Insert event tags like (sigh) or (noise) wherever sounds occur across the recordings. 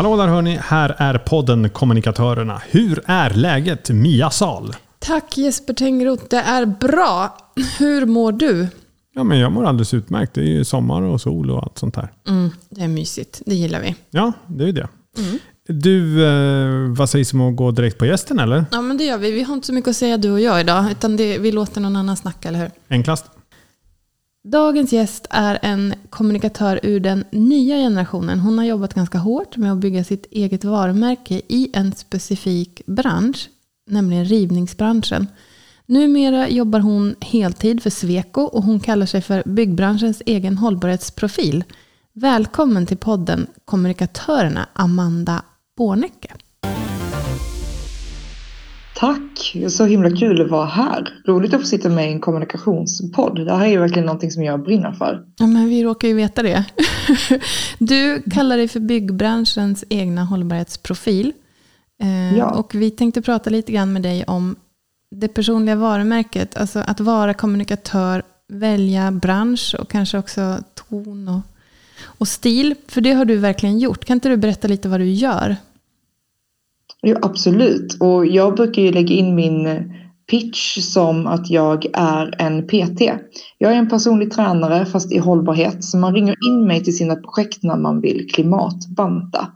Hallå där hörni, här är podden Kommunikatörerna. Hur är läget Mia Sal? Tack Jesper Tengroth, det är bra. Hur mår du? Ja, men jag mår alldeles utmärkt. Det är ju sommar och sol och allt sånt här. Mm, det är mysigt, det gillar vi. Ja, det är ju det. Mm. Du, eh, vad sägs om att gå direkt på gästen eller? Ja, men det gör vi. Vi har inte så mycket att säga du och jag idag, utan det, vi låter någon annan snacka, eller hur? Enklast. Dagens gäst är en kommunikatör ur den nya generationen. Hon har jobbat ganska hårt med att bygga sitt eget varumärke i en specifik bransch, nämligen rivningsbranschen. Numera jobbar hon heltid för Sweco och hon kallar sig för byggbranschens egen hållbarhetsprofil. Välkommen till podden Kommunikatörerna, Amanda Bornecke. Tack! Så himla kul att vara här. Roligt att få sitta med i en kommunikationspodd. Det här är ju verkligen någonting som jag brinner för. Ja, men vi råkar ju veta det. (laughs) Du kallar dig för byggbranschens egna hållbarhetsprofil. Eh, ja. Och vi tänkte prata lite grann med dig om det personliga varumärket. Alltså att vara kommunikatör, välja bransch och kanske också ton och, och stil. För det har du verkligen gjort. Kan inte du berätta lite vad du gör? Jo, absolut. Och jag brukar ju lägga in min eh, pitch som att jag är en PT. Jag är en personlig tränare fast i hållbarhet. Så man ringer in mig till sina projekt när man vill klimatbanta.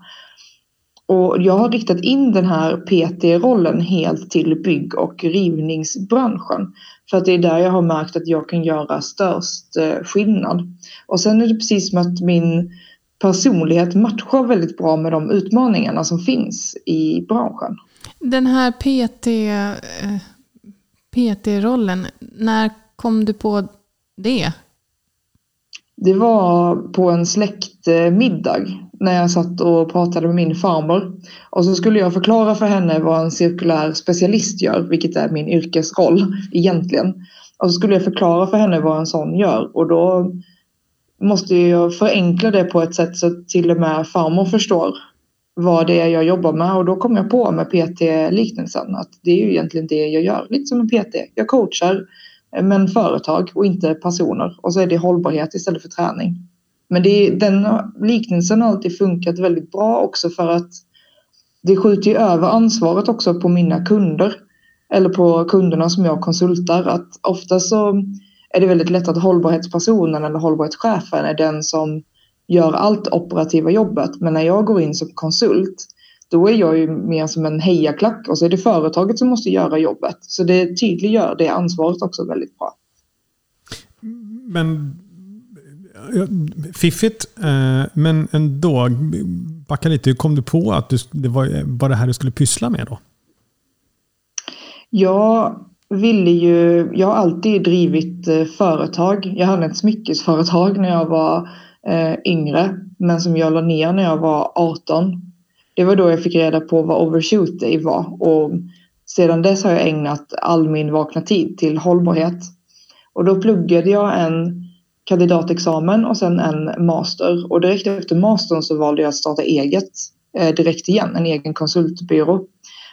Och jag har riktat in den här PT-rollen helt till bygg och rivningsbranschen. För att det är där jag har märkt att jag kan göra störst eh, skillnad. Och sen är det precis som att min personlighet matchar väldigt bra med de utmaningarna som finns i branschen. Den här PT, eh, PT-rollen, när kom du på det? Det var på en släktmiddag när jag satt och pratade med min farmor. Och så skulle jag förklara för henne vad en cirkulär specialist gör, vilket är min yrkesroll egentligen. Och så skulle jag förklara för henne vad en sån gör och då måste jag förenkla det på ett sätt så att till och med farmor förstår vad det är jag jobbar med. Och då kom jag på med PT-liknelsen att det är ju egentligen det jag gör, lite som en PT. Jag coachar eh, men företag och inte personer. Och så är det hållbarhet istället för träning. Men det, den liknelsen har alltid funkat väldigt bra också för att det skjuter ju över ansvaret också på mina kunder. Eller på kunderna som jag konsultar. Att ofta så är det väldigt lätt att hållbarhetspersonen eller hållbarhetschefen är den som gör allt operativa jobbet. Men när jag går in som konsult då är jag ju mer som en hejaklack och så är det företaget som måste göra jobbet. Så det tydliggör det ansvaret också väldigt bra. Men fiffigt, eh, men ändå. Backa lite, hur kom du på att det var det här du skulle pyssla med då? Jag ville ju, jag har alltid drivit eh, företag. Jag hade ett smyckesföretag när jag var eh, yngre, men som jag la ner när jag var 18. Det var då jag fick reda på vad overshoot day var och sedan dess har jag ägnat all min vakna tid till hållbarhet. Och då pluggade jag en kandidatexamen och sen en master och direkt efter mastern så valde jag att starta eget eh, direkt igen, en egen konsultbyrå.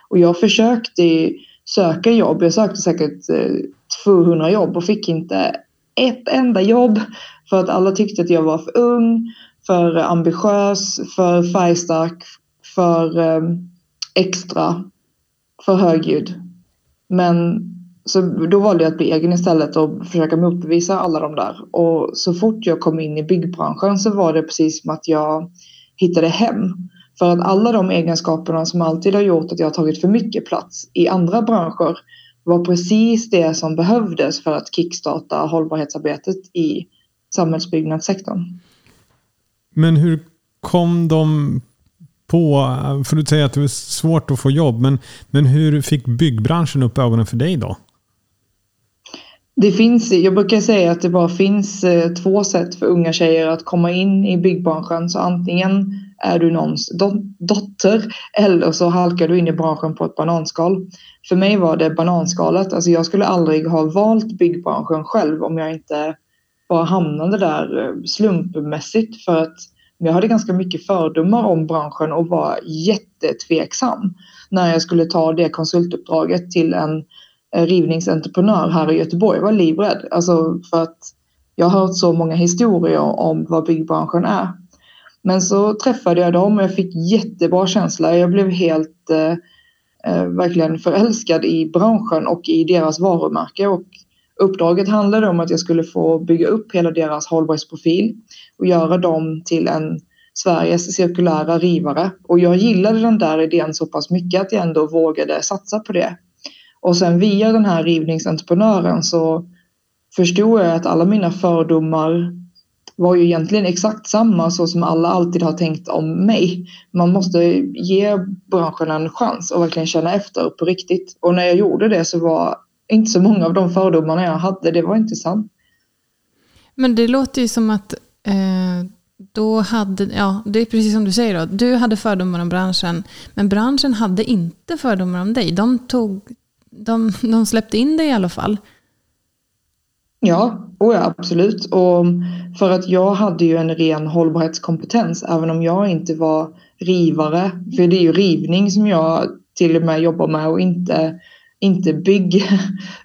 Och jag försökte söka jobb. Jag sökte säkert eh, 200 jobb och fick inte ett enda jobb för att alla tyckte att jag var för ung, för ambitiös, för färgstark, för ehm, extra, för högljudd. Men så då valde jag att bli egen istället och försöka motbevisa alla de där. Och så fort jag kom in i byggbranschen så var det precis som att jag hittade hem. För att alla de egenskaperna som alltid har gjort att jag har tagit för mycket plats i andra branscher var precis det som behövdes för att kickstarta hållbarhetsarbetet i samhällsbyggnadssektorn. Men hur kom de på, för du säger att det var svårt att få jobb, men, men hur fick byggbranschen upp ögonen för dig då? Det finns, jag brukar säga att det bara finns eh, två sätt för unga tjejer att komma in i byggbranschen. Så antingen är du någons dotter eller så halkar du in i branschen på ett bananskal. För mig var det bananskalet. Alltså jag skulle aldrig ha valt byggbranschen själv om jag inte bara hamnade där eh, slumpmässigt för att jag hade ganska mycket fördomar om branschen och var jättetveksam när jag skulle ta det konsultuppdraget till en eh, rivningsentreprenör här i Göteborg. Jag var livrädd, alltså för att jag har hört så många historier om vad byggbranschen är. Men så träffade jag dem och jag fick jättebra känsla. Jag blev helt eh, eh, verkligen förälskad i branschen och i deras varumärke. Och uppdraget handlade om att jag skulle få bygga upp hela deras hållbarhetsprofil och göra dem till en Sveriges cirkulära rivare. Och jag gillade den där idén så pass mycket att jag ändå vågade satsa på det. Och sen via den här rivningsentreprenören så förstod jag att alla mina fördomar var ju egentligen exakt samma så som alla alltid har tänkt om mig. Man måste ge branschen en chans och verkligen känna efter på riktigt. Och när jag gjorde det så var inte så många av de fördomarna jag hade, det var inte sant. Men det låter ju som att eh, då hade, ja det är precis som du säger då, du hade fördomar om branschen, men branschen hade inte fördomar om dig. De, tog, de, de släppte in dig i alla fall. Ja, oh ja, absolut. Och för att jag hade ju en ren hållbarhetskompetens även om jag inte var rivare. För det är ju rivning som jag till och med jobbar med och inte, inte bygg.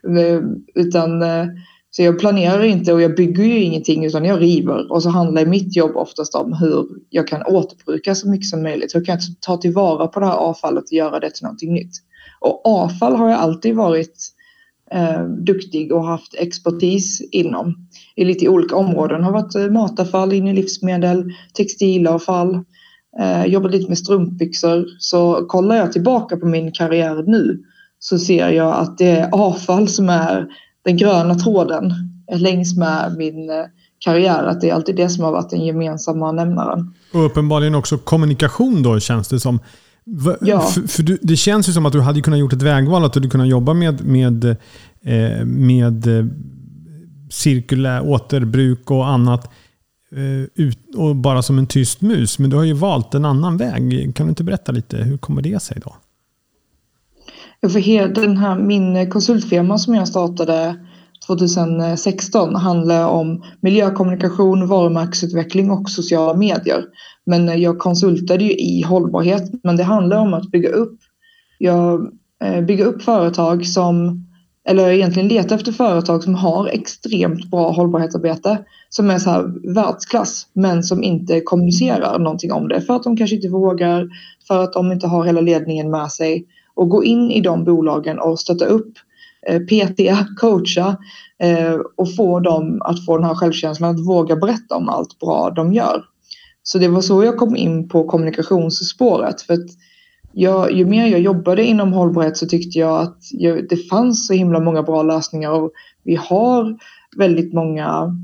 (laughs) utan, eh, så jag planerar inte och jag bygger ju ingenting utan jag river. Och så handlar mitt jobb oftast om hur jag kan återbruka så mycket som möjligt. Hur kan jag ta tillvara på det här avfallet och göra det till någonting nytt. Och avfall har jag alltid varit eh, duktig och haft expertis inom. I lite olika områden. Har varit eh, matavfall in i livsmedel, textilavfall, eh, jobbat lite med strumpbyxor. Så kollar jag tillbaka på min karriär nu så ser jag att det är avfall som är den gröna tråden längs med min eh, karriär. Att det är alltid det som har varit den gemensamma nämnaren. Och uppenbarligen också kommunikation då känns det som. Ja. För, för du, det känns ju som att du hade kunnat gjort ett vägval, att du hade kunnat jobba med, med, eh, med eh, cirkulär återbruk och annat eh, ut, och bara som en tyst mus. Men du har ju valt en annan väg. Kan du inte berätta lite, hur kommer det sig då? För den här, min konsultfirma som jag startade 2016 handlade om miljökommunikation, varumärkesutveckling och sociala medier. Men jag konsultade ju i hållbarhet, men det handlar om att bygga upp, jag, eh, bygga upp företag som, eller egentligen leta efter företag som har extremt bra hållbarhetsarbete, som är så här världsklass, men som inte kommunicerar någonting om det för att de kanske inte vågar, för att de inte har hela ledningen med sig och gå in i de bolagen och stötta upp Eh, PT, coacha eh, och få dem att få den här självkänslan att våga berätta om allt bra de gör. Så det var så jag kom in på kommunikationsspåret. För att jag, ju mer jag jobbade inom hållbarhet så tyckte jag att jag, det fanns så himla många bra lösningar och vi har väldigt många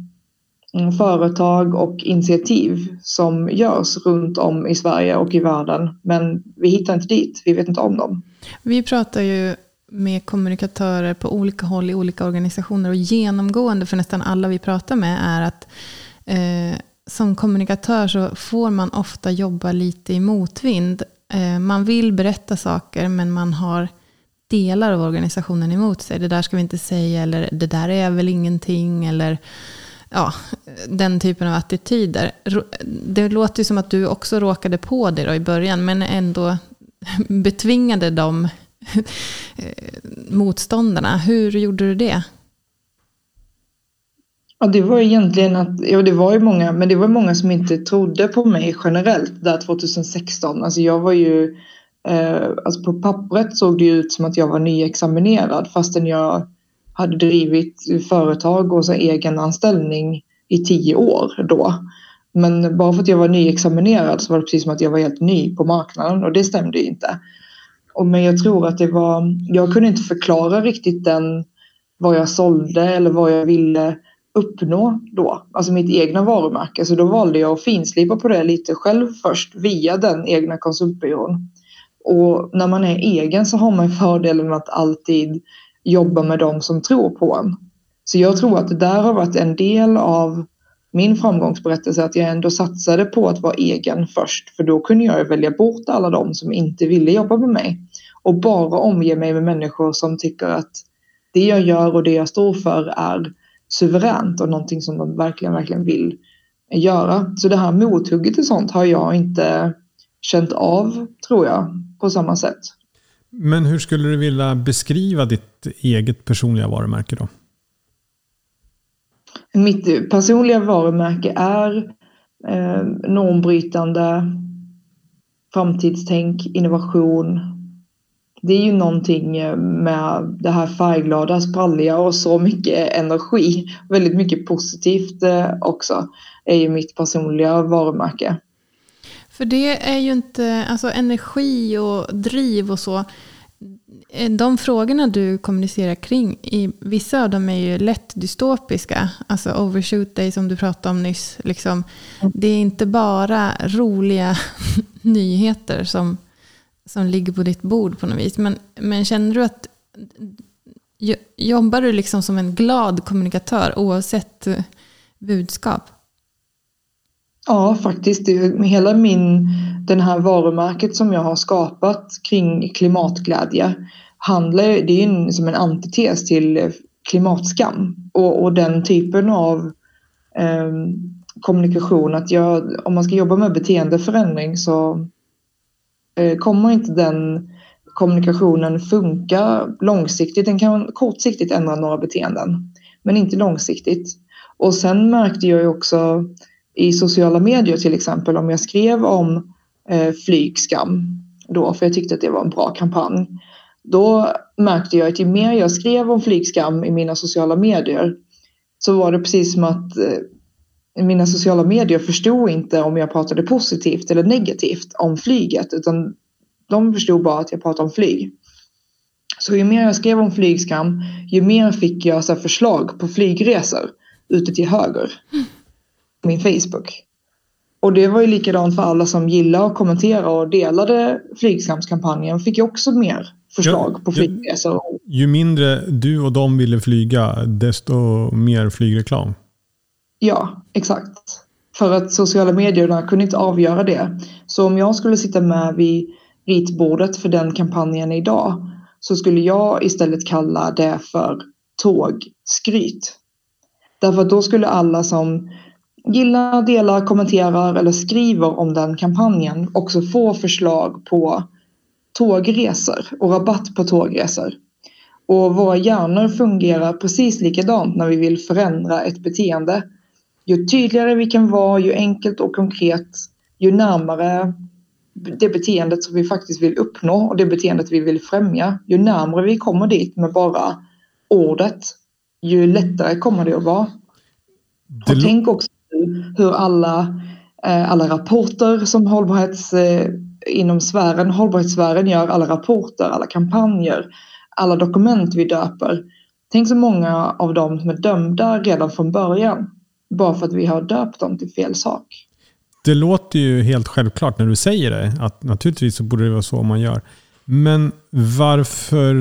mm, företag och initiativ som görs runt om i Sverige och i världen. Men vi hittar inte dit, vi vet inte om dem. Vi pratar ju med kommunikatörer på olika håll i olika organisationer. Och genomgående för nästan alla vi pratar med är att eh, som kommunikatör så får man ofta jobba lite i motvind. Eh, man vill berätta saker men man har delar av organisationen emot sig. Det där ska vi inte säga eller det där är väl ingenting. Eller ja, den typen av attityder. Det låter ju som att du också råkade på det då i början men ändå (laughs) betvingade dem (laughs) motståndarna. Hur gjorde du det? Ja, det var egentligen att, ja det var ju många, men det var många som inte trodde på mig generellt där 2016. Alltså jag var ju, eh, alltså på pappret såg det ut som att jag var nyexaminerad fastän jag hade drivit företag och så egen anställning i tio år då. Men bara för att jag var nyexaminerad så var det precis som att jag var helt ny på marknaden och det stämde ju inte. Och men jag tror att det var, jag kunde inte förklara riktigt den, vad jag sålde eller vad jag ville uppnå då, alltså mitt egna varumärke. Så då valde jag att finslipa på det lite själv först via den egna konsultbyrån. Och när man är egen så har man fördelen att alltid jobba med dem som tror på en. Så jag tror att det där har varit en del av min framgångsberättelse att jag ändå satsade på att vara egen först. För då kunde jag välja bort alla de som inte ville jobba med mig. Och bara omge mig med människor som tycker att det jag gör och det jag står för är suveränt och någonting som de verkligen, verkligen vill göra. Så det här mothugget och sånt har jag inte känt av, tror jag, på samma sätt. Men hur skulle du vilja beskriva ditt eget personliga varumärke då? Mitt personliga varumärke är eh, normbrytande, framtidstänk, innovation. Det är ju någonting eh, med det här färgglada, spralliga och så mycket energi. Väldigt mycket positivt eh, också är ju mitt personliga varumärke. För det är ju inte, alltså energi och driv och så. Eh, de frågorna du kommunicerar kring, i, vissa av dem är ju lätt dystopiska. Alltså overshoot day som du pratade om nyss. Liksom, det är inte bara roliga (laughs) nyheter som, som ligger på ditt bord på något vis. Men, men känner du att jobbar du liksom som en glad kommunikatör oavsett eh, budskap? Ja, faktiskt. Hela min, den här varumärket som jag har skapat kring klimatglädje handlar, det är en, som en antites till eh, klimatskam och, och den typen av eh, kommunikation att jag, om man ska jobba med beteendeförändring så eh, kommer inte den kommunikationen funka långsiktigt. Den kan kortsiktigt ändra några beteenden men inte långsiktigt. Och sen märkte jag ju också i sociala medier till exempel om jag skrev om eh, flygskam då, för jag tyckte att det var en bra kampanj. Då märkte jag att ju mer jag skrev om flygskam i mina sociala medier så var det precis som att eh, mina sociala medier förstod inte om jag pratade positivt eller negativt om flyget utan de förstod bara att jag pratade om flyg. Så ju mer jag skrev om flygskam ju mer fick jag så förslag på flygresor ute till höger. Mm min Facebook. Och det var ju likadant för alla som gillade och kommenterade och delade flygskamskampanjen fick ju också mer förslag ja, på flygresor. Ju mindre du och de ville flyga, desto mer flygreklam. Ja, exakt. För att sociala medierna kunde inte avgöra det. Så om jag skulle sitta med vid ritbordet för den kampanjen idag så skulle jag istället kalla det för tågskryt. Därför att då skulle alla som gillar, delar, kommenterar eller skriver om den kampanjen också få förslag på tågresor och rabatt på tågresor. Och våra hjärnor fungerar precis likadant när vi vill förändra ett beteende. Ju tydligare vi kan vara, ju enkelt och konkret, ju närmare det beteendet som vi faktiskt vill uppnå och det beteendet vi vill främja, ju närmare vi kommer dit med bara ordet, ju lättare kommer det att vara. Och tänk också hur alla, eh, alla rapporter som hållbarhets, eh, inom sfären, hållbarhetssfären gör, alla rapporter, alla kampanjer, alla dokument vi döper. Tänk så många av dem som är dömda redan från början. Bara för att vi har döpt dem till fel sak. Det låter ju helt självklart när du säger det. Att naturligtvis så borde det vara så man gör. Men varför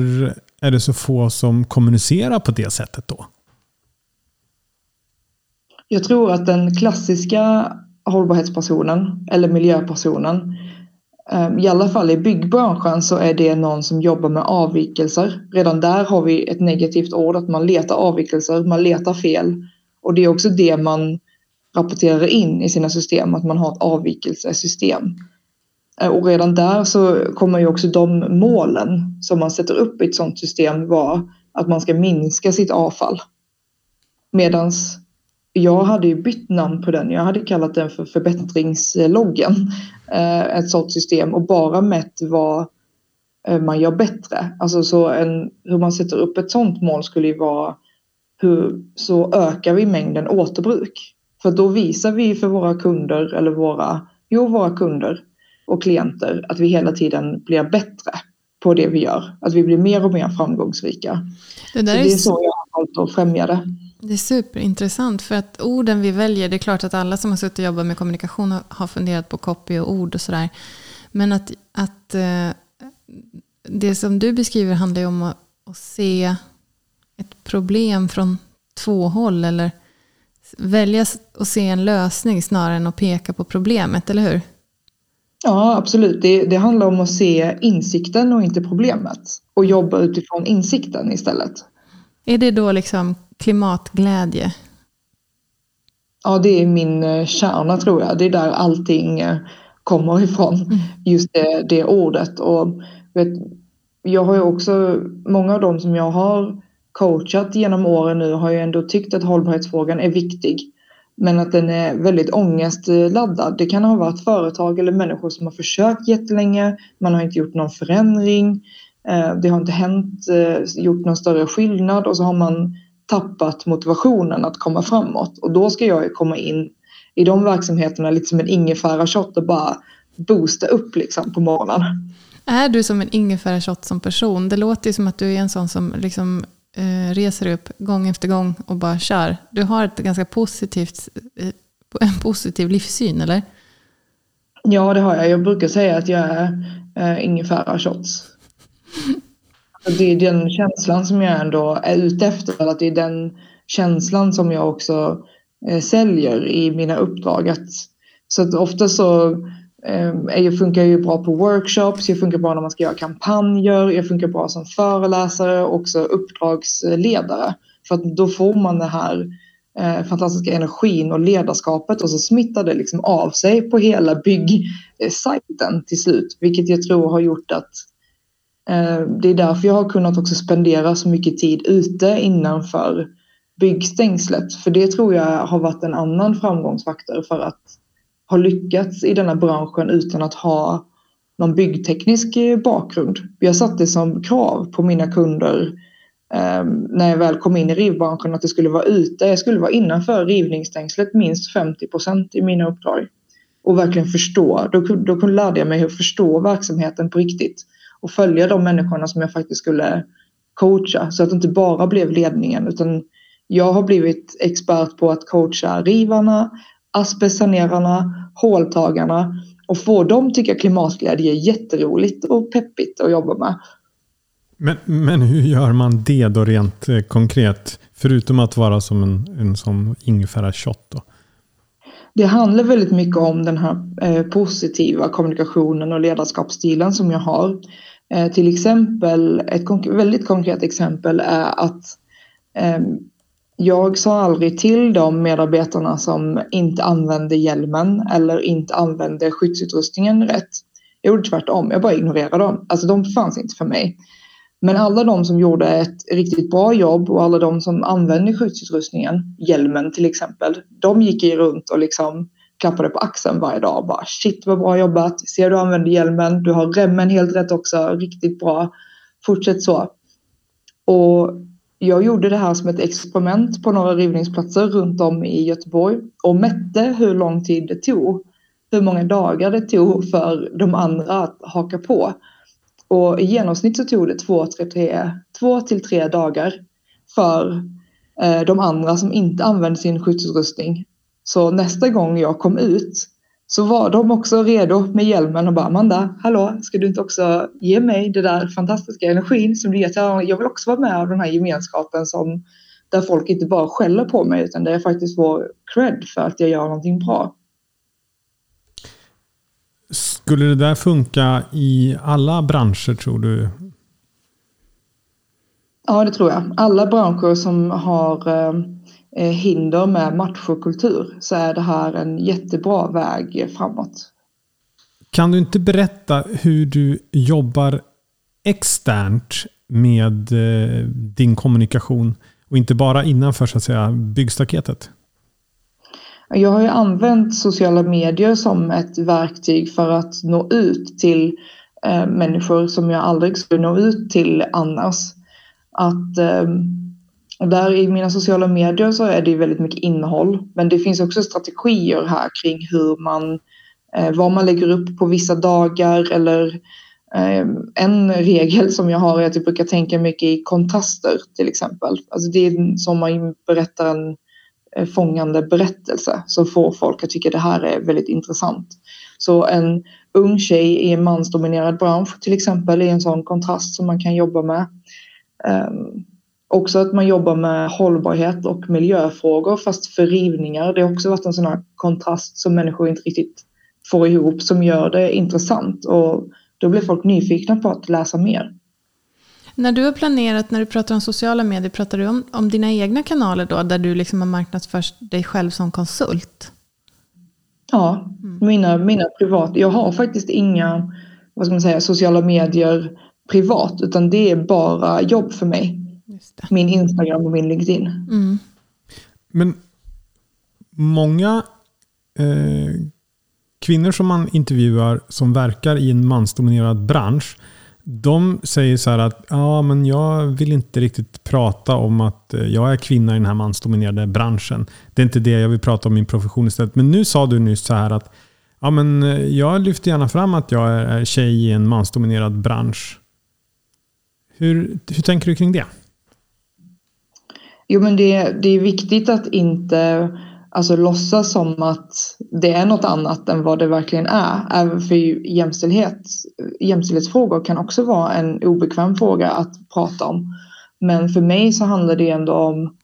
är det så få som kommunicerar på det sättet då? Jag tror att den klassiska hållbarhetspersonen eller miljöpersonen ehm, i alla fall i byggbranschen så är det någon som jobbar med avvikelser. Redan där har vi ett negativt ord att man letar avvikelser, man letar fel. Och det är också det man rapporterar in i sina system, att man har ett avvikelsesystem. Eh, och redan där så kommer ju också de målen som man sätter upp i ett sådant system vara att man ska minska sitt avfall. Medans jag hade ju bytt namn på den. Jag hade kallat den för förbättringsloggen. Eh, ett sådant system och bara mätt vad eh, man gör bättre. Alltså så en, hur man sätter upp ett sådant mål skulle ju vara hur så ökar vi mängden återbruk. För då visar vi för våra kunder eller våra, jo, våra kunder och klienter att vi hela tiden blir bättre på det vi gör. Att vi blir mer och mer framgångsrika. Det, där så är, det är så jag har valt att främja det. Det är superintressant för att orden vi väljer, det är klart att alla som har suttit och jobbat med kommunikation har funderat på copy och ord och sådär. Men att, att eh, det som du beskriver handlar ju om att, att se ett problem från två håll eller välja att se en lösning snarare än att peka på problemet, eller hur? Ja, absolut. Det, det handlar om att se insikten och inte problemet och jobba utifrån insikten istället. Är det då liksom klimatglädje? Ja, det är min eh, kärna tror jag. Det är där allting eh, kommer ifrån. Mm. Just det, det ordet. Och vet, jag har ju också, många av dem som jag har coachat genom åren nu har ju ändå tyckt att hållbarhetsfrågan är viktig. Men att den är väldigt ångestladdad. Det kan ha varit företag eller människor som har försökt jättelänge. Man har inte gjort någon förändring. Eh, det har inte hänt, gjort någon större skillnad och så har man tappat motivationen att komma framåt. Och då ska jag komma in i de verksamheterna lite som en ingefära-shot och bara boosta upp liksom på morgonen. Är du som en ingefära-shot som person? Det låter ju som att du är en sån som liksom eh, reser upp gång efter gång och bara kör. Du har ett ganska positivt, eh, en positiv livssyn, eller? Ja, det har jag. Jag brukar säga att jag är eh, ingefära-shots. (laughs) Det är den känslan som jag ändå är ute efter. Att det är den känslan som jag också eh, säljer i mina uppdrag. Att, så att ofta så eh, jag funkar ju bra på workshops, jag funkar bra när man ska göra kampanjer, jag funkar bra som föreläsare och också uppdragsledare. För att då får man den här eh, fantastiska energin och ledarskapet och så smittar det liksom av sig på hela byggsajten till slut. Vilket jag tror har gjort att Eh, Eh, det är därför jag har kunnat också spendera så mycket tid ute innanför byggstängslet. För det tror jag har varit en annan framgångsfaktor för att ha lyckats i denna branschen utan att ha någon byggteknisk eh, bakgrund. Jag satte som krav på mina kunder eh, när jag väl kom in i rivbranschen att det skulle vara ute. Jag skulle vara innanför rivningsstängslet minst 50 procent i mina uppdrag. Och verkligen förstå. Då, då lärde jag mig att förstå verksamheten på riktigt och följa de människorna som jag faktiskt skulle coacha så att det inte bara blev ledningen utan jag har blivit expert på att coacha rivarna, asbestsanerarna, håltagarna och få dem tycka klimatglädje är jätteroligt och peppigt att jobba med. Men, men hur gör man det då rent eh, konkret? Förutom att vara som en, en som ingefära-shot då? Det handlar väldigt mycket om den här eh, positiva kommunikationen och ledarskapsstilen som jag har. Eh, till exempel, ett konk väldigt konkret exempel är att eh, jag sa aldrig till de medarbetarna som inte använde hjälmen eller inte använde skyddsutrustningen rätt. Jag gjorde tvärtom, jag bara ignorerade dem. Alltså de fanns inte för mig. Men alla de som gjorde ett riktigt bra jobb och alla de som använde skyddsutrustningen, hjälmen till exempel, de gick ju runt och liksom klappade på axeln varje dag och bara shit vad bra jobbat, ser du använder hjälmen, du har remmen helt rätt också, riktigt bra, fortsätt så. Och jag gjorde det här som ett experiment på några rivningsplatser runt om i Göteborg och mätte hur lång tid det tog, hur många dagar det tog för de andra att haka på. Och i genomsnitt så tog det två, tre, tre, två till tre dagar för eh, de andra som inte använde sin skyddsutrustning så nästa gång jag kom ut så var de också redo med hjälmen och bara Amanda, hallå, ska du inte också ge mig det där fantastiska energin som du ger till Jag vill också vara med av den här gemenskapen som där folk inte bara skäller på mig utan där jag faktiskt får cred för att jag gör någonting bra. Skulle det där funka i alla branscher tror du? Ja, det tror jag. Alla branscher som har eh, Eh, hinder med machokultur så är det här en jättebra väg framåt. Kan du inte berätta hur du jobbar externt med eh, din kommunikation och inte bara innanför så att säga byggstaketet? Jag har ju använt sociala medier som ett verktyg för att nå ut till eh, människor som jag aldrig skulle nå ut till annars. Att och där i mina sociala medier så är det väldigt mycket innehåll. Men det finns också strategier här kring hur man, eh, vad man lägger upp på vissa dagar eller eh, en regel som jag har är att jag brukar tänka mycket i kontraster till exempel. Alltså det är som man berättar en eh, fångande berättelse som får folk att tycka det här är väldigt intressant. Så en ung tjej i en mansdominerad bransch till exempel är en sån kontrast som man kan jobba med. Ehm, Också att man jobbar med hållbarhet och miljöfrågor fast för rivningar. Det har också varit en sån här kontrast som människor inte riktigt får ihop som gör det intressant och då blir folk nyfikna på att läsa mer. När du har planerat, när du pratar om sociala medier, pratar du om, om dina egna kanaler då, där du liksom har marknadsfört dig själv som konsult? Ja, mm. mina, mina privat. Jag har faktiskt inga vad ska man säga, sociala medier privat, utan det är bara jobb för mig min Instagram och min LinkedIn. Mm. Men många eh, kvinnor som man intervjuar som verkar i en mansdominerad bransch de säger så här att ja, men jag vill inte riktigt prata om att eh, jag är kvinna i den här mansdominerade branschen. Det är inte det jag vill prata om i min profession istället. Men nu sa du nyss så här att ja, men eh, jag lyfter gärna fram att jag är tjej i en mansdominerad bransch. Hur, hur tänker du kring det? Jo, men det, det är viktigt att inte alltså, låtsas som att det är något annat än vad det verkligen är. Även för jämställdhet, jämställdhetsfrågor kan också vara en obekväm fråga att prata om. Men för mig så handlar det ändå om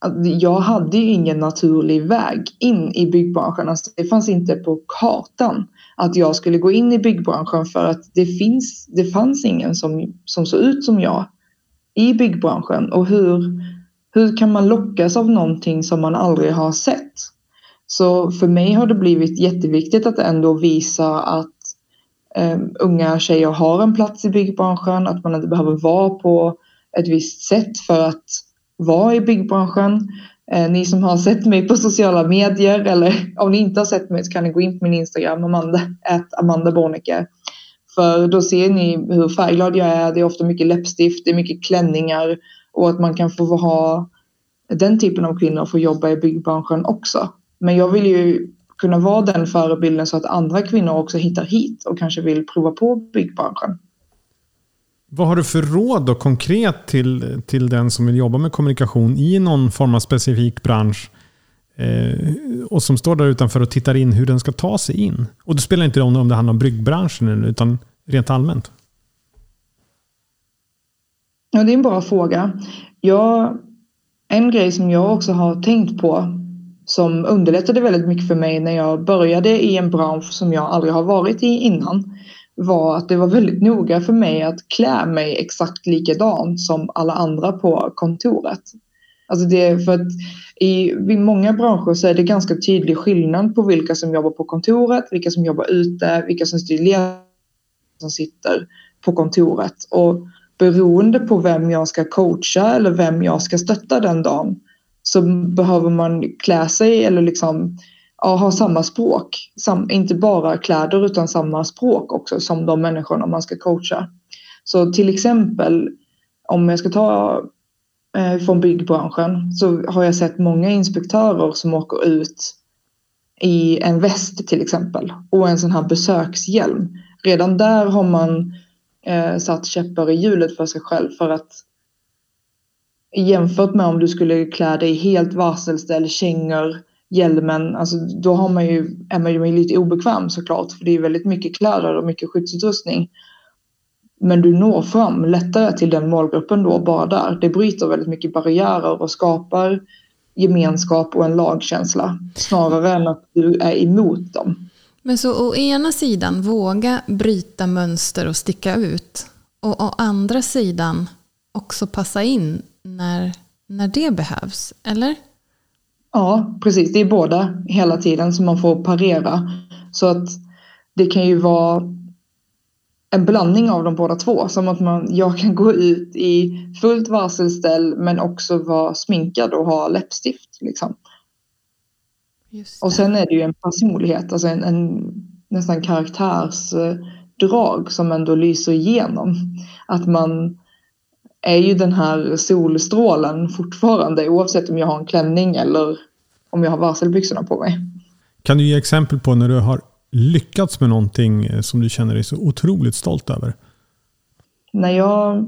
att jag hade ju ingen naturlig väg in i byggbranschen. Alltså det fanns inte på kartan att jag skulle gå in i byggbranschen för att det, finns, det fanns ingen som, som såg ut som jag i byggbranschen. Och hur hur kan man lockas av någonting som man aldrig har sett? Så för mig har det blivit jätteviktigt att ändå visa att um, unga tjejer har en plats i byggbranschen, att man inte behöver vara på ett visst sätt för att vara i byggbranschen. Eh, ni som har sett mig på sociala medier eller om ni inte har sett mig så kan ni gå in på min Instagram, Amanda, Amanda Borneke. För då ser ni hur färgglad jag är. Det är ofta mycket läppstift, det är mycket klänningar och att man kan få ha den typen av kvinnor får jobba i byggbranschen också. Men jag vill ju kunna vara den förebilden så att andra kvinnor också hittar hit och kanske vill prova på byggbranschen. Vad har du för råd då konkret till, till den som vill jobba med kommunikation i någon form av specifik bransch eh, och som står där utanför och tittar in hur den ska ta sig in? Och det spelar inte roll om det handlar om byggbranschen utan rent allmänt. Ja, det är en bra fråga. Jag, en grej som jag också har tänkt på som underlättade väldigt mycket för mig när jag började i en bransch som jag aldrig har varit i innan var att det var väldigt noga för mig att klä mig exakt likadant som alla andra på kontoret. Alltså det, för att i, i många branscher så är det ganska tydlig skillnad på vilka som jobbar på kontoret, vilka som jobbar ute, vilka som styr som sitter på kontoret. Och beroende på vem jag ska coacha eller vem jag ska stötta den dagen så behöver man klä sig eller liksom ja, ha samma språk. Sam, inte bara kläder utan samma språk också som de människorna man ska coacha. Så till exempel om jag ska ta eh, från byggbranschen så har jag sett många inspektörer som åker ut i en väst till exempel och en sån här besökshjälm. Redan där har man eh, satt käppar i hjulet för sig själv för att jämfört med om du skulle klä dig helt varselställ, kängor, hjälmen, alltså då har man ju, är man ju lite obekväm såklart för det är väldigt mycket kläder och mycket skyddsutrustning. Men du når fram lättare till den målgruppen då bara där. Det bryter väldigt mycket barriärer och skapar gemenskap och en lagkänsla snarare än att du är emot dem. Men så å ena sidan våga bryta mönster och sticka ut. Och å andra sidan också passa in när, när det behövs, eller? Ja, precis. Det är båda hela tiden som man får parera. Så att det kan ju vara en blandning av de båda två. Som att man, jag kan gå ut i fullt varselställ men också vara sminkad och ha läppstift. Liksom. Och sen är det ju en personlighet, alltså en, en nästan karaktärsdrag som ändå lyser igenom. Att man är ju den här solstrålen fortfarande oavsett om jag har en klänning eller om jag har varselbyxorna på mig. Kan du ge exempel på när du har lyckats med någonting som du känner dig så otroligt stolt över? När jag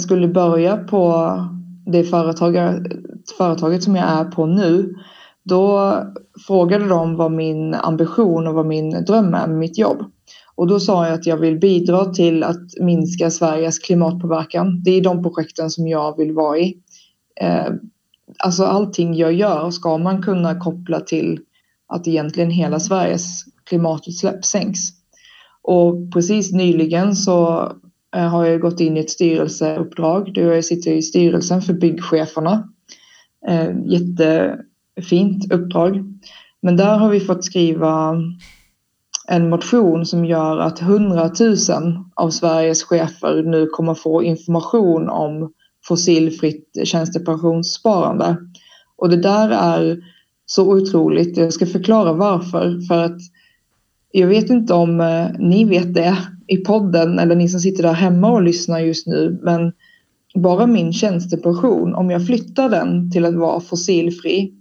skulle börja på det företaget som jag är på nu då frågade de vad min ambition och vad min dröm är med mitt jobb. Och då sa jag att jag vill bidra till att minska Sveriges klimatpåverkan. Det är de projekten som jag vill vara i. Eh, alltså allting jag gör ska man kunna koppla till att egentligen hela Sveriges klimatutsläpp sänks. Och precis nyligen så eh, har jag gått in i ett styrelseuppdrag jag sitter i styrelsen för byggcheferna. Eh, jätte fint uppdrag. Men där har vi fått skriva en motion som gör att hundratusen av Sveriges chefer nu kommer få information om fossilfritt tjänstepensionssparande. Och det där är så otroligt. Jag ska förklara varför. För att jag vet inte om eh, ni vet det i podden eller ni som sitter där hemma och lyssnar just nu. Men bara min tjänstepension, om jag flyttar den till att vara fossilfri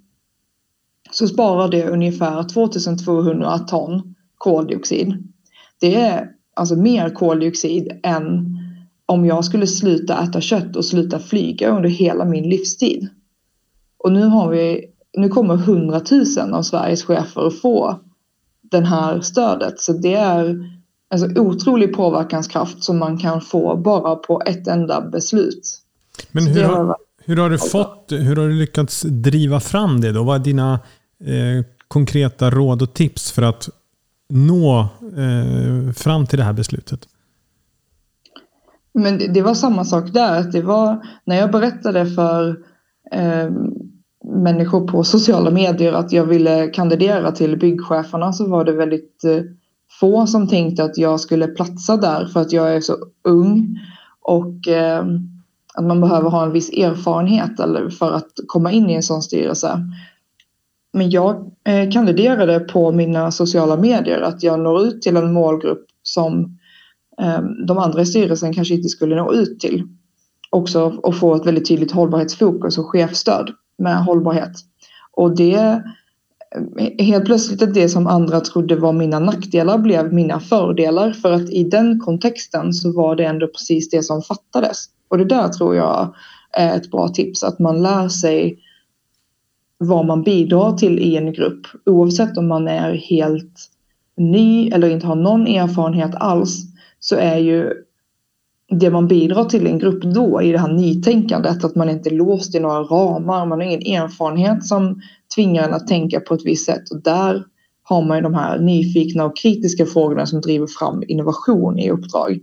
så sparar det ungefär 2200 ton koldioxid. Det är alltså mer koldioxid än om jag skulle sluta äta kött och sluta flyga under hela min livstid. Och nu har vi, nu kommer 100 000 av Sveriges chefer att få det här stödet. Så det är alltså otrolig påverkanskraft som man kan få bara på ett enda beslut. Men hur har, hur har, du fått, hur har du lyckats driva fram det då? Vad är dina eh, konkreta råd och tips för att nå eh, fram till det här beslutet? Men det, det, var samma sak där. Det var när jag berättade för eh, människor på sociala medier att jag ville kandidera till byggcheferna så var det väldigt eh, få som tänkte att jag skulle platsa där för att jag är så ung och eh, att man behöver ha en viss erfarenhet eller för att komma in i en sån styrelse. Men jag eh, kandiderade på mina sociala medier att jag når ut till en målgrupp som ehm, de andra i styrelsen kanske inte skulle nå ut till. Också och få ett väldigt tydligt hållbarhetsfokus och chefstöd med hållbarhet. Och det eh, helt plötsligt att det som andra trodde var mina nackdelar blev mina fördelar för att i den kontexten så var det ändå precis det som fattades. Och det där tror jag är ett bra tips att man lär sig vad man bidrar till i en grupp oavsett om man är helt ny eller inte har någon erfarenhet alls så är ju det man bidrar till i en grupp då i det här nytänkandet att man inte är låst i några ramar, man har ingen erfarenhet som tvingar en att tänka på ett visst sätt och där har man ju de här nyfikna och kritiska frågorna som driver fram innovation i uppdrag.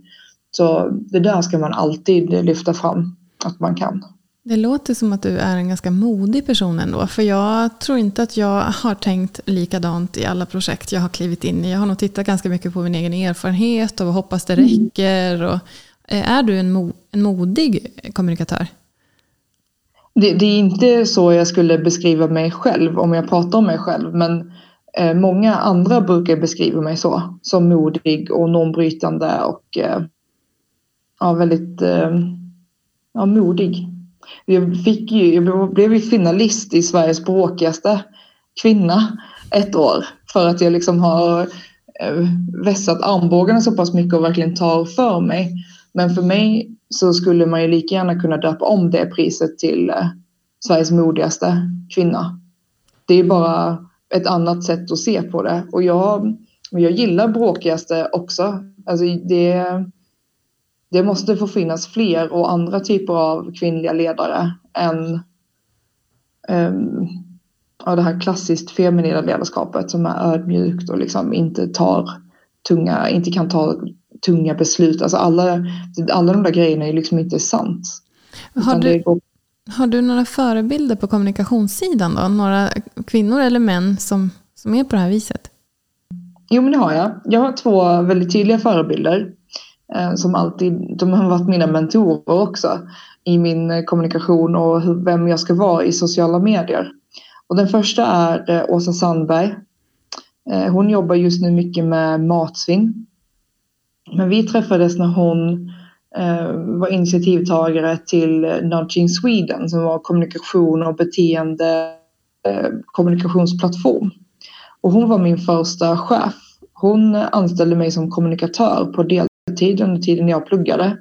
Så det där ska man alltid lyfta fram att man kan. Det låter som att du är en ganska modig person ändå. För jag tror inte att jag har tänkt likadant i alla projekt jag har klivit in i. Jag har nog tittat ganska mycket på min egen erfarenhet och hoppas det mm. räcker. Och, eh, är du en, mo en modig kommunikatör? Det, det, är inte så jag skulle beskriva mig själv om jag pratar om mig själv. Men eh, många andra brukar beskriva mig så. Som modig och normbrytande och eh, ja, väldigt eh, ja, modig. Jag, fick ju, jag blev ju finalist i Sveriges bråkigaste kvinna ett år för att jag liksom har eh, vässat armbågarna så pass mycket och verkligen tar för mig. Men för mig så skulle man ju lika gärna kunna döpa om det priset till eh, Sveriges modigaste kvinna. Det är bara ett annat sätt att se på det och jag, jag gillar bråkigaste också. Alltså det, det måste få finnas fler och andra typer av kvinnliga ledare än um, ja, det här klassiskt feminina ledarskapet som är ödmjukt och liksom inte tar tunga, inte kan ta tunga beslut. Alltså alla, alla de där grejerna är liksom inte sant. Har du, går... har du några förebilder på kommunikationssidan då? Några kvinnor eller män som, som är på det här viset? Jo men det har jag. Jag har två väldigt tydliga förebilder. Eh, som alltid, de har varit mina mentorer också i min eh, kommunikation och vem jag ska vara i sociala medier. Och den första är eh, Åsa Sandberg. Hon jobbar just nu mycket med matsvinn. Men vi träffades när hon var initiativtagare till Nudging Sweden som var kommunikation och beteende kommunikationsplattform. Och hon var min första chef. Hon anställde mig som kommunikatör på del heltid under tiden jag pluggade.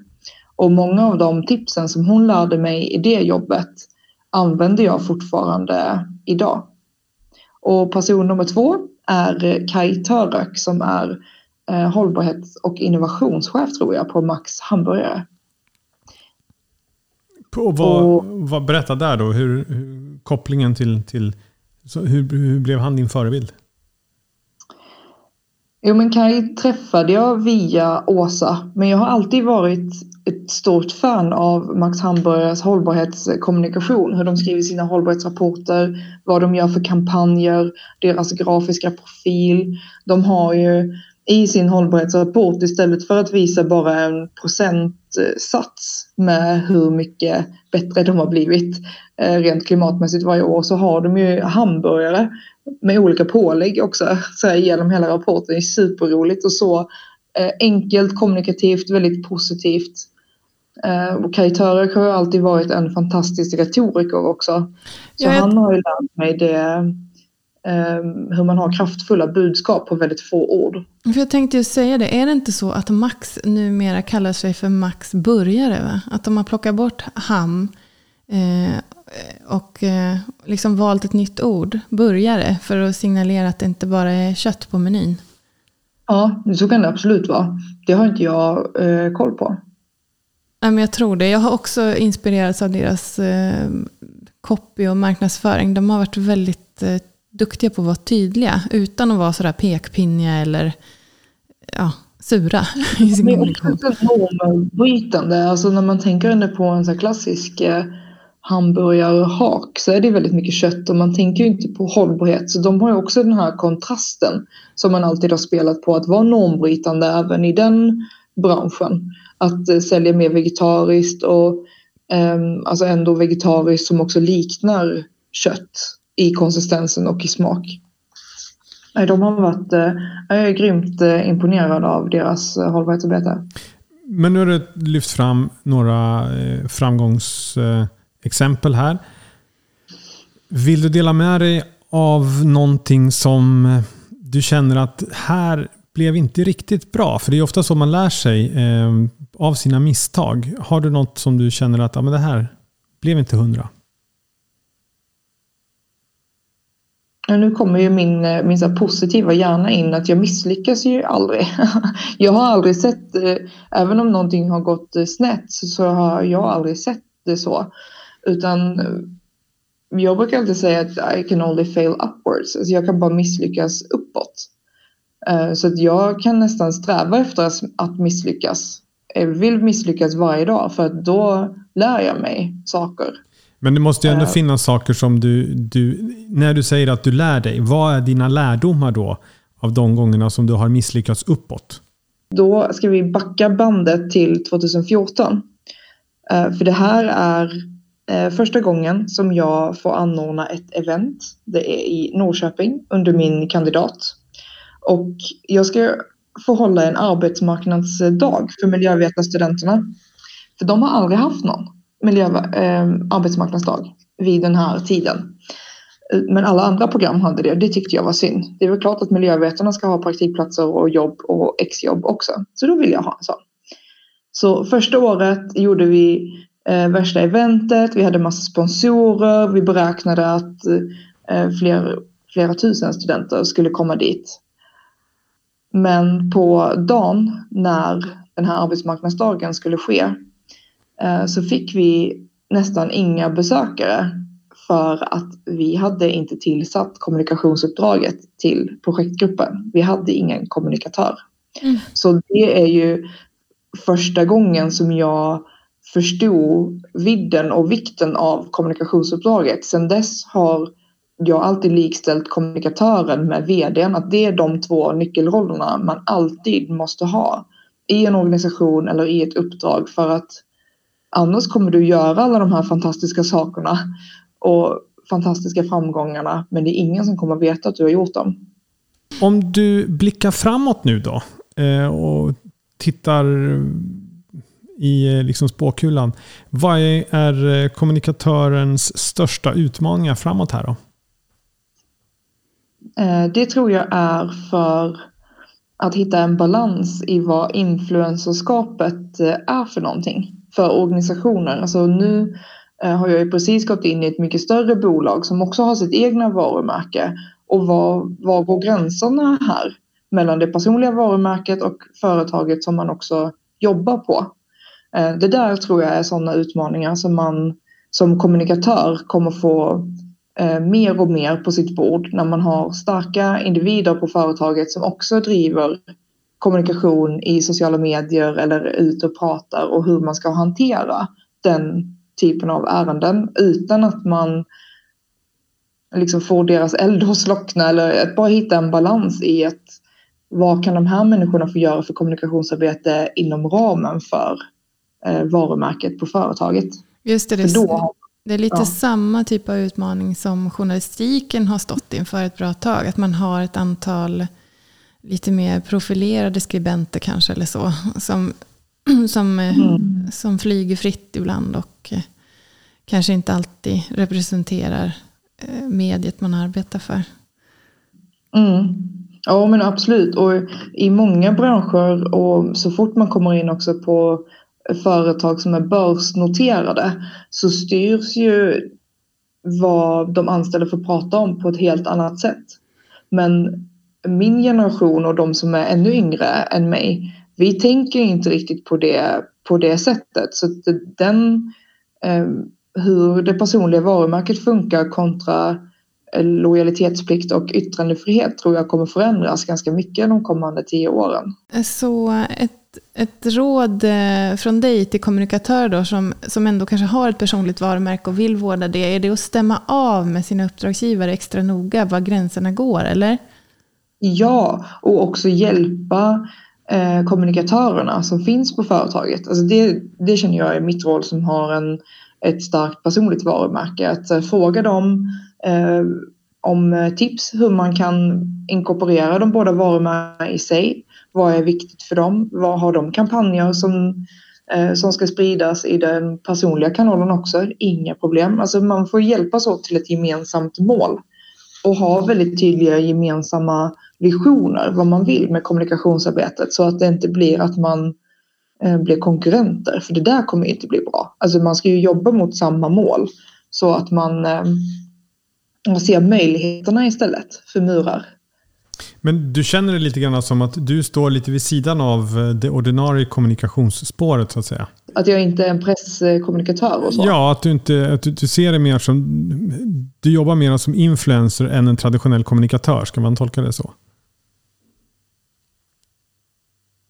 Och många av de tipsen som hon lärde mig i det jobbet använder jag fortfarande idag. Och person nummer två är Kai Török som är eh, hållbarhets och innovationschef tror jag på Max Hamburgare. På vad, och, vad, berätta där då, hur, hur kopplingen till, till hur, hur blev han din förebild? Jo men Kaj träffade jag via Åsa men jag har alltid varit ett stort fan av Max Hamburgers hållbarhetskommunikation. Hur de skriver sina hållbarhetsrapporter, vad de gör för kampanjer, deras grafiska profil. De har ju i sin hållbarhetsrapport istället för att visa bara en procentsats med hur mycket bättre de har blivit eh, rent klimatmässigt varje år så har de ju hamburgare med olika pålägg också så här, genom hela rapporten. Det är superroligt och så eh, enkelt, kommunikativt, väldigt positivt. Eh, och Kaj Törek har ju alltid varit en fantastisk retoriker också. Så ja, jag... han har ju lärt mig det Ehm, hur man har kraftfulla budskap på väldigt få ord. För jag tänkte ju säga det, är det inte så att Max numera kallar sig för Max Burgare? Va? Att de har plockat bort ham eh, och eh, liksom valt ett nytt ord, burgare, för att signalera att det inte bara är kött på menyn. Ja, så kan det absolut vara. Det har inte jag eh, koll på. Ja, men jag tror det. Jag har också inspirerats av deras eh, copy och marknadsföring. De har varit väldigt eh, duktiga på att vara tydliga utan att vara sådär pekpinniga eller ja, sura (laughs) i sin kommunikation. Det är normbrytande. Alltså när man tänker på en så klassisk eh, hamburgarhak så är det väldigt mycket kött och man tänker ju inte på hållbarhet. Så de har ju också den här kontrasten som man alltid har spelat på att vara normbrytande även i den branschen. Att eh, sälja mer vegetariskt och eh, alltså ändå vegetariskt som också liknar kött i konsistensen och i smak. De har varit, eh, jag är grymt eh, imponerad av deras eh, hållbarhetsarbete. Men nu har du lyft fram några Exempel här. Vill du dela med dig av någonting som du känner att här blev inte riktigt bra? För det är ofta så man lär sig eh, av sina misstag. Har du något som du känner att ja, men det här blev inte hundra? Nu kommer ju min, eh, min så positiva hjärna in att jag misslyckas ju aldrig. (laughs) Jag har aldrig sett, eh, även om någonting har gått snett så har jag aldrig sett det så. Utan jag brukar alltid säga att I can only fail upwards. Alltså jag kan bara misslyckas uppåt. Så att jag kan nästan sträva efter att misslyckas. Jag vill misslyckas varje dag för att då lär jag mig saker. Men det måste ju ändå uh, finnas saker som du, du... När du säger att du lär dig, vad är dina lärdomar då? Av de gångerna som du har misslyckats uppåt? Då ska vi backa bandet till 2014. Uh, eh, för det här är första gången som jag får anordna ett event. Det är i Norrköping under min kandidat. Och jag ska få hålla en arbetsmarknadsdag för miljövetarstudenterna. För de har aldrig haft någon miljö, eh, arbetsmarknadsdag vid den här tiden. Men alla andra program hade det. Det tyckte jag var synd. Det är väl klart att miljövetarna ska ha praktikplatser och jobb och exjobb också. Så då vill jag ha en sån. Så första året gjorde vi eh, värsta eventet. Vi hade massa sponsorer. Vi beräknade att eh, fler, flera tusen studenter skulle komma dit. Men på dagen när den här arbetsmarknadsdagen skulle ske Eh, så fick vi nästan inga besökare för att vi hade inte tillsatt kommunikationsuppdraget till projektgruppen. Vi hade ingen kommunikatör. Mm. Så det är ju första gången som jag förstod vidden och vikten av kommunikationsuppdraget. Sedan dess har jag alltid likställt kommunikatören med vdn. Att det är de två nyckelrollerna man alltid måste ha i en organisation eller i ett uppdrag för att Annars kommer du göra alla de här fantastiska sakerna och fantastiska framgångarna men det är ingen som kommer veta att du har gjort dem. Om du blickar framåt nu då eh, och tittar i eh, liksom spåkulan. Vad är eh, kommunikatörens största utmaningar framåt här då? Eh, det tror jag är för att hitta en balans i vad influencerskapet är för någonting för organisationer. Alltså nu har jag ju precis gått in i ett mycket större bolag som också har sitt egna varumärke. Och var, var går gränserna här mellan det personliga varumärket och företaget som man också jobbar på? Eh, det där tror jag är sådana utmaningar som man som kommunikatör kommer få eh, mer och mer på sitt bord när man har starka individer på företaget som också driver kommunikation i sociala medier eller ut och pratar och hur man ska hantera den typen av ärenden utan att man liksom får deras eld att slockna eller att bara hitta en balans i att vad kan de här människorna få göra för kommunikationsarbete inom ramen för varumärket på företaget? Just det, det, då, det är lite ja. samma typ av utmaning som journalistiken har stått inför ett bra tag. Att man har ett antal lite mer profilerade skribenter kanske eller så. Som, (clears throat) som, eh, mm. som flyger fritt ibland och eh, kanske inte alltid representerar eh, mediet man arbetar för. Mm. Ja men absolut och i många branscher och så fort man kommer in också på företag som är börsnoterade så styrs ju vad de anställda får prata om på ett helt annat sätt. Men min generation och de som är ännu yngre än mig, vi tänker inte riktigt på det på det sättet. Så den, eh, hur det personliga varumärket funkar kontra eh, lojalitetsplikt och yttrandefrihet tror jag kommer förändras ganska mycket de kommande tio åren. Så ett, ett råd eh, från dig till kommunikatörer då, som, som ändå kanske har ett personligt varumärke och vill vårda det, är det att stämma av med sina uppdragsgivare extra noga var gränserna går, eller? Ja, och också hjälpa eh, kommunikatörerna som finns på företaget. Alltså det, det känner jag är mitt roll som har en, ett starkt personligt varumärke. Att eh, fråga dem eh, om eh, tips hur man kan inkorporera de båda varumärkena i sig. Vad är viktigt för dem? Vad har de kampanjer som, eh, som ska spridas i den personliga kanalen också? Inga problem. Alltså man får hjälpas åt till ett gemensamt mål och ha väldigt tydliga gemensamma visioner vad man vill med kommunikationsarbetet så att det inte blir att man eh, blir konkurrenter för det där kommer inte bli bra. Alltså man ska ju jobba mot samma mål så att man, eh, man ser möjligheterna istället för murar. Men du känner det lite grann som att du står lite vid sidan av eh, det ordinarie kommunikationsspåret så att säga? Att jag inte är en presskommunikatör och så? Ja, att du, inte, att du, du ser det mer som... Du jobbar mer som influencer än en traditionell kommunikatör. Ska man tolka det så?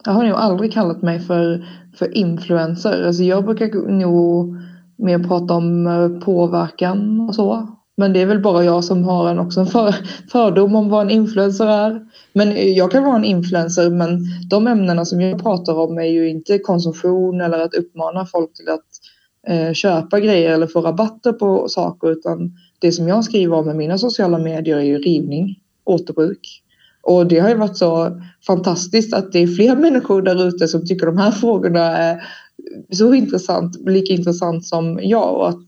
Jag har nog aldrig kallat mig för, för influencer. Alltså jag brukar nog mer prata om eh, påverkan och så. Men det är väl bara jag som har en, också en för, fördom om vad en influencer är. Men jag kan vara en influencer men de ämnena som jag pratar om är ju inte konsumtion eller att uppmana folk till att eh, köpa grejer eller få rabatter på saker utan det som jag skriver om i mina sociala medier är ju rivning, återbruk. Och det har ju varit så fantastiskt att det är fler (laughs) människor där ute som tycker de här frågorna är så intressant, lika intressant som jag och att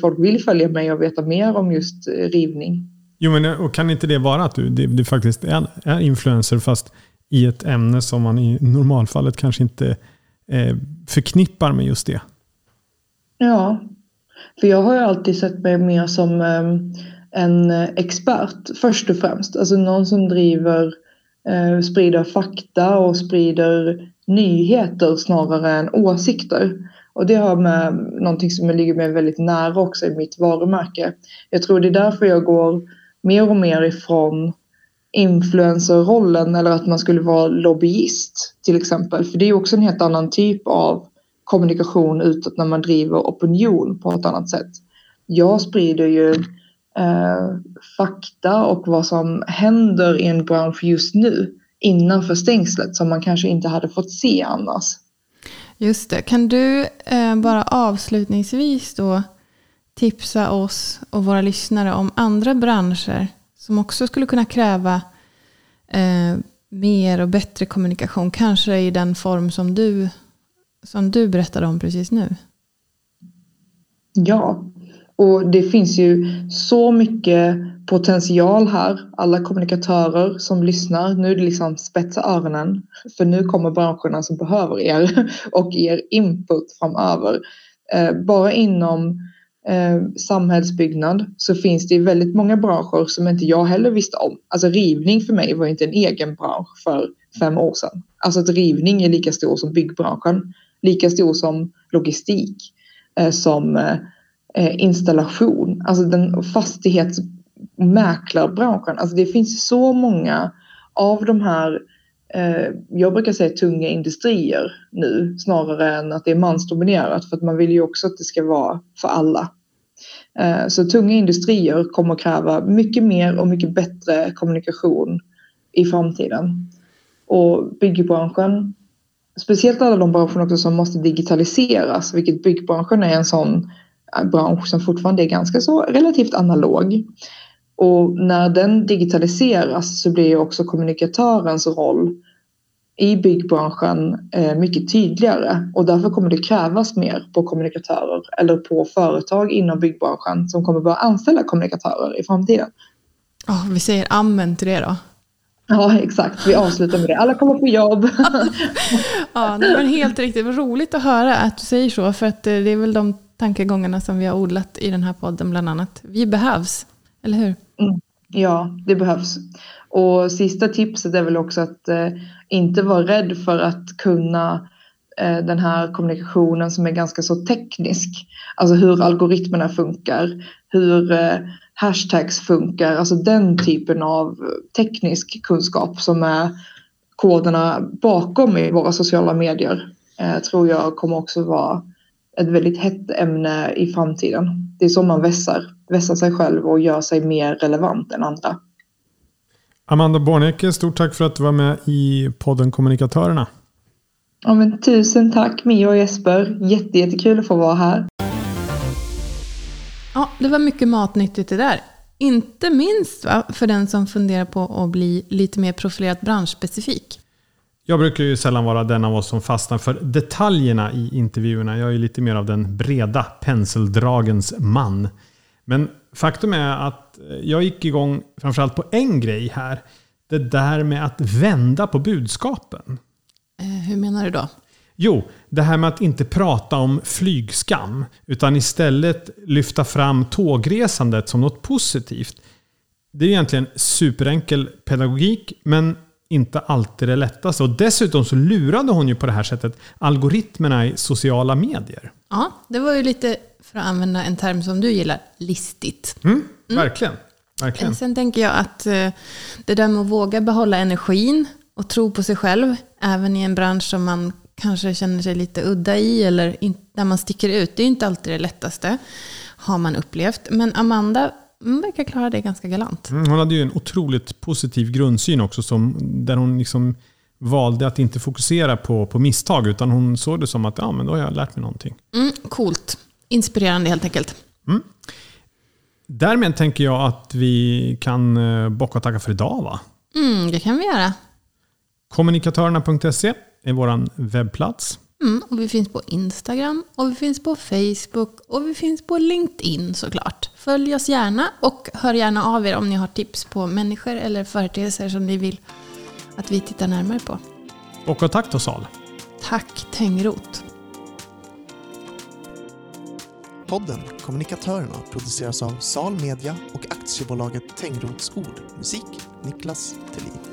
folk vill följa mig och veta mer om just eh, rivning. Jo, men och kan inte det vara att du, du, du faktiskt är, är influencer fast i ett ämne som man i normalfallet kanske inte eh, förknippar med just det? Ja, för jag har ju alltid sett mig mer som eh, en expert först och främst. Alltså någon som driver, eh, sprider fakta och sprider nyheter snarare än åsikter. Och det har med någonting som ligger mig väldigt nära också i mitt varumärke. Jag tror det är därför jag går mer och mer ifrån influencerrollen eller att man skulle vara lobbyist till exempel. För det är också en helt annan typ av kommunikation utåt när man driver opinion på ett annat sätt. Jag sprider ju eh, fakta och vad som händer i en bransch just nu innanför stängslet som man kanske inte hade fått se annars. Just det. Kan du eh, bara avslutningsvis då tipsa oss och våra lyssnare om andra branscher som också skulle kunna kräva eh, mer och bättre kommunikation, kanske i den form som du, som du berättade om precis nu? Ja, och det finns ju så mycket potential här. Alla kommunikatörer som lyssnar, nu är det liksom spetsa öronen. För nu kommer branscherna som behöver er (laughs) och er input framöver. Eh, bara inom eh, samhällsbyggnad så finns det väldigt många branscher som inte jag heller visste om. Alltså rivning för mig var inte en egen bransch för fem år sedan. Alltså att rivning är lika stor som byggbranschen, lika stor som logistik, eh, som eh, eh installation, alltså den fastighets Mäklarbranschen. Alltså det finns så många av de här, eh, jag brukar säga tunga industrier nu snarare än att det är mansdominerat för att man vill ju också att det ska vara för alla. Eh, så tunga industrier kommer kräva mycket mer och mycket bättre kommunikation i framtiden. Och byggbranschen, speciellt alla de branscherna också som måste digitaliseras, vilket byggbranschen är en sån eh, bransch som fortfarande är ganska så relativt analog. Och när den digitaliseras så blir också kommunikatörens roll i byggbranschen eh, mycket tydligare och därför kommer det krävas mer på kommunikatörer eller på företag inom byggbranschen som kommer börja anställa kommunikatörer i framtiden. Oh, vi säger amen till det då. Ja, exakt. Vi avslutar med det. Alla kommer få jobb. (laughs) ja, det var helt riktigt. Vad roligt att höra att du säger så, för att eh, det är väl de tankegångarna som vi har odlat i den här podden bland annat. Vi behövs, eller hur? Mm. Ja, det behövs. Och sista tipset är väl också att eh, inte vara rädd för att kunna eh, den här kommunikationen som är ganska så teknisk. Alltså hur algoritmerna funkar, hur eh, hashtags funkar, alltså den typen av teknisk kunskap som är koderna bakom i våra sociala medier eh, tror jag kommer också vara ett väldigt hett ämne i framtiden. Det är så man vässar, vässar sig själv och gör sig mer relevant än andra. Amanda Bornecke, stort tack för att du var med i podden Kommunikatörerna. Ja, men tusen tack Mia och Jesper. Jätte, jättekul att få vara här. Ja, det var mycket matnyttigt det där. Inte minst va, för den som funderar på att bli lite mer profilerat branschspecifik. Jag brukar ju sällan vara den av oss som fastnar för detaljerna i intervjuerna. Jag är lite mer av den breda penseldragens man. Men faktum är att jag gick igång framförallt på en grej här. Det där med att vända på budskapen. Eh, hur menar du då? Jo, det här med att inte prata om flygskam. Utan istället lyfta fram tågresandet som något positivt. Det är egentligen superenkel pedagogik, men inte alltid det lättaste. Och dessutom så lurade hon ju på det här sättet algoritmerna i sociala medier. Ja, det var ju lite, för att använda en term som du gillar, listigt. Mm, verkligen. Mm. verkligen. Sen tänker jag att eh, det där med att våga behålla energin och tro på sig själv, även i en bransch som man kanske känner sig lite udda i eller där man sticker ut. Det är inte alltid det lättaste, har man upplevt. Men Amanda verkar klara det ganska galant. Mm, hon hade ju en otroligt positiv grundsyn också, som, där hon liksom valde att inte fokusera på, på misstag, utan hon såg det som att ja, men då har jag lärt mig någonting. Mm, coolt. Inspirerande helt enkelt. Mm. Därmed tänker jag att vi kan eh, bocka och tacka för idag va? Mm, det kan vi göra. Kommunikatörerna.se är vår webbplats. Mm, och vi finns på Instagram, och vi finns på Facebook och vi finns på LinkedIn såklart. Följ oss gärna och hör gärna av er om ni har tips på människor eller företeelser som ni vill att vi tittar närmare på. Och, tack då Sal. Tack Tengroth. Podden Kommunikatörerna produceras av Sal Media och aktiebolaget Tengroths Ord. Musik Niklas Thelin.